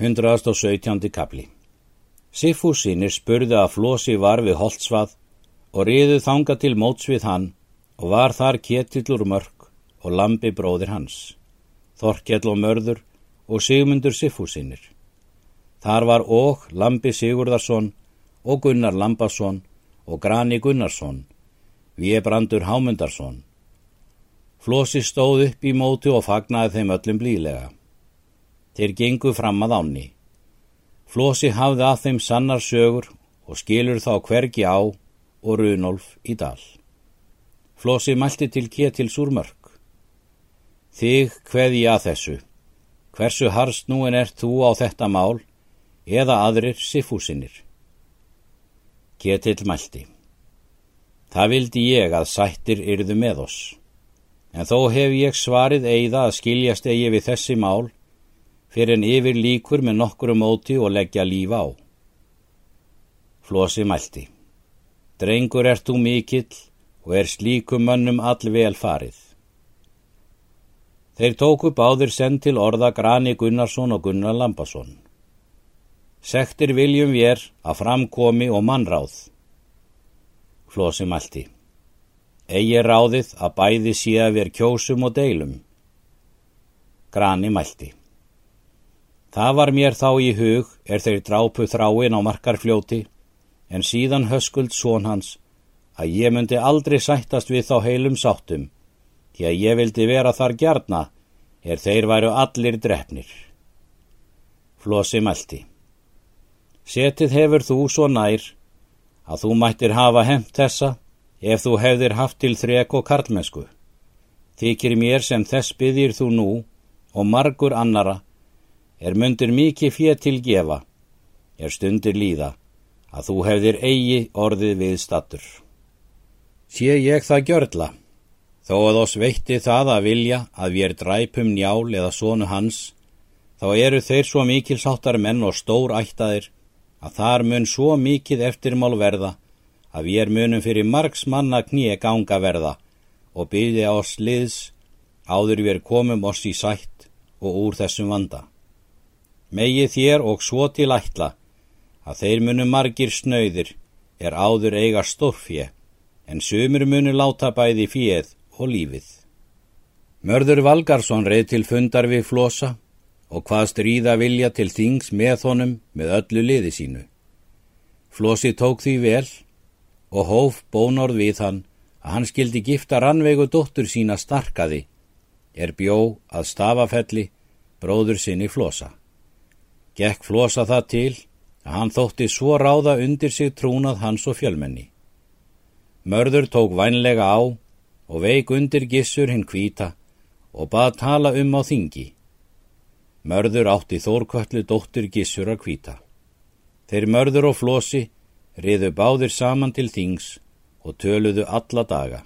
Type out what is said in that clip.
117. kapli Siffúsinir spurði að Flósi var við Holtzvað og riðu þanga til móts við hann og var þar ketillur mörg og lambi bróðir hans, Þorkjell og mörður og Sigmundur Siffúsinir. Þar var og Lambi Sigurðarsson og Gunnar Lambasson og Grani Gunnarsson, Viebrandur Hámundarsson. Flósi stóð upp í móti og fagnaði þeim öllum blílega. Þeir gengu fram að ánni. Flósi hafði að þeim sannar sögur og skilur þá hvergi á og Runolf í dal. Flósi mælti til Ketils úr mörg. Þig hveði að þessu. Hversu harst nú en ert þú á þetta mál eða aðrir sifúsinir? Ketil mælti. Það vildi ég að sættir yrðu með oss. En þó hef ég svarið eigða að skiljast eigi við þessi mál fyrir en yfir líkur með nokkru móti og leggja líf á. Flosi mælti. Drengur ert þú mikill og er slíkum mönnum all vel farið. Þeir tóku báðir send til orða Grani Gunnarsson og Gunnar Lambasson. Sektir viljum vér að framkomi og mannráð. Flosi mælti. Egi ráðið að bæði að ver kjósum og deilum. Grani mælti. Það var mér þá í hug er þeir drápu þráin á markarfljóti en síðan höskuld són hans að ég myndi aldrei sættast við þá heilum sáttum því að ég vildi vera þar gjarna er þeir væru allir drefnir. Flosi mælti. Setið hefur þú svo nær að þú mættir hafa hemt þessa ef þú hefðir haft til þrek og karlmennsku. Þykir mér sem þess byðir þú nú og margur annara er myndir mikið fér til gefa, er stundir líða, að þú hefðir eigi orðið við stattur. Sé ég það gjörla, þó að oss veitti það að vilja að við er dræpum njál eða sónu hans, þá eru þeir svo mikil sáttar menn og stór ættaðir að þar mun svo mikið eftirmál verða að við er munum fyrir margs manna kníi ganga verða og byggja oss liðs áður við er komum oss í sætt og úr þessum vanda megi þér og svo til ætla að þeir munu margir snöyðir er áður eiga stórfje en sumur munu láta bæði fjeð og lífið. Mörður Valgarsson reið til fundar við flosa og hvað stríða vilja til þings með honum með öllu liði sínu. Flosi tók því vel og hóf bónorð við hann að hann skildi gifta rannvegu dóttur sína starkaði, er bjó að stafafelli bróður sinni flosa. Gekk flosa það til að hann þótti svo ráða undir sig trúnað hans og fjölmenni. Mörður tók vænlega á og veik undir gissur hinn kvíta og bað tala um á þingi. Mörður átti þórkvöllu dóttur gissur að kvíta. Þeir mörður og flosi riðu báðir saman til þings og töluðu alla daga.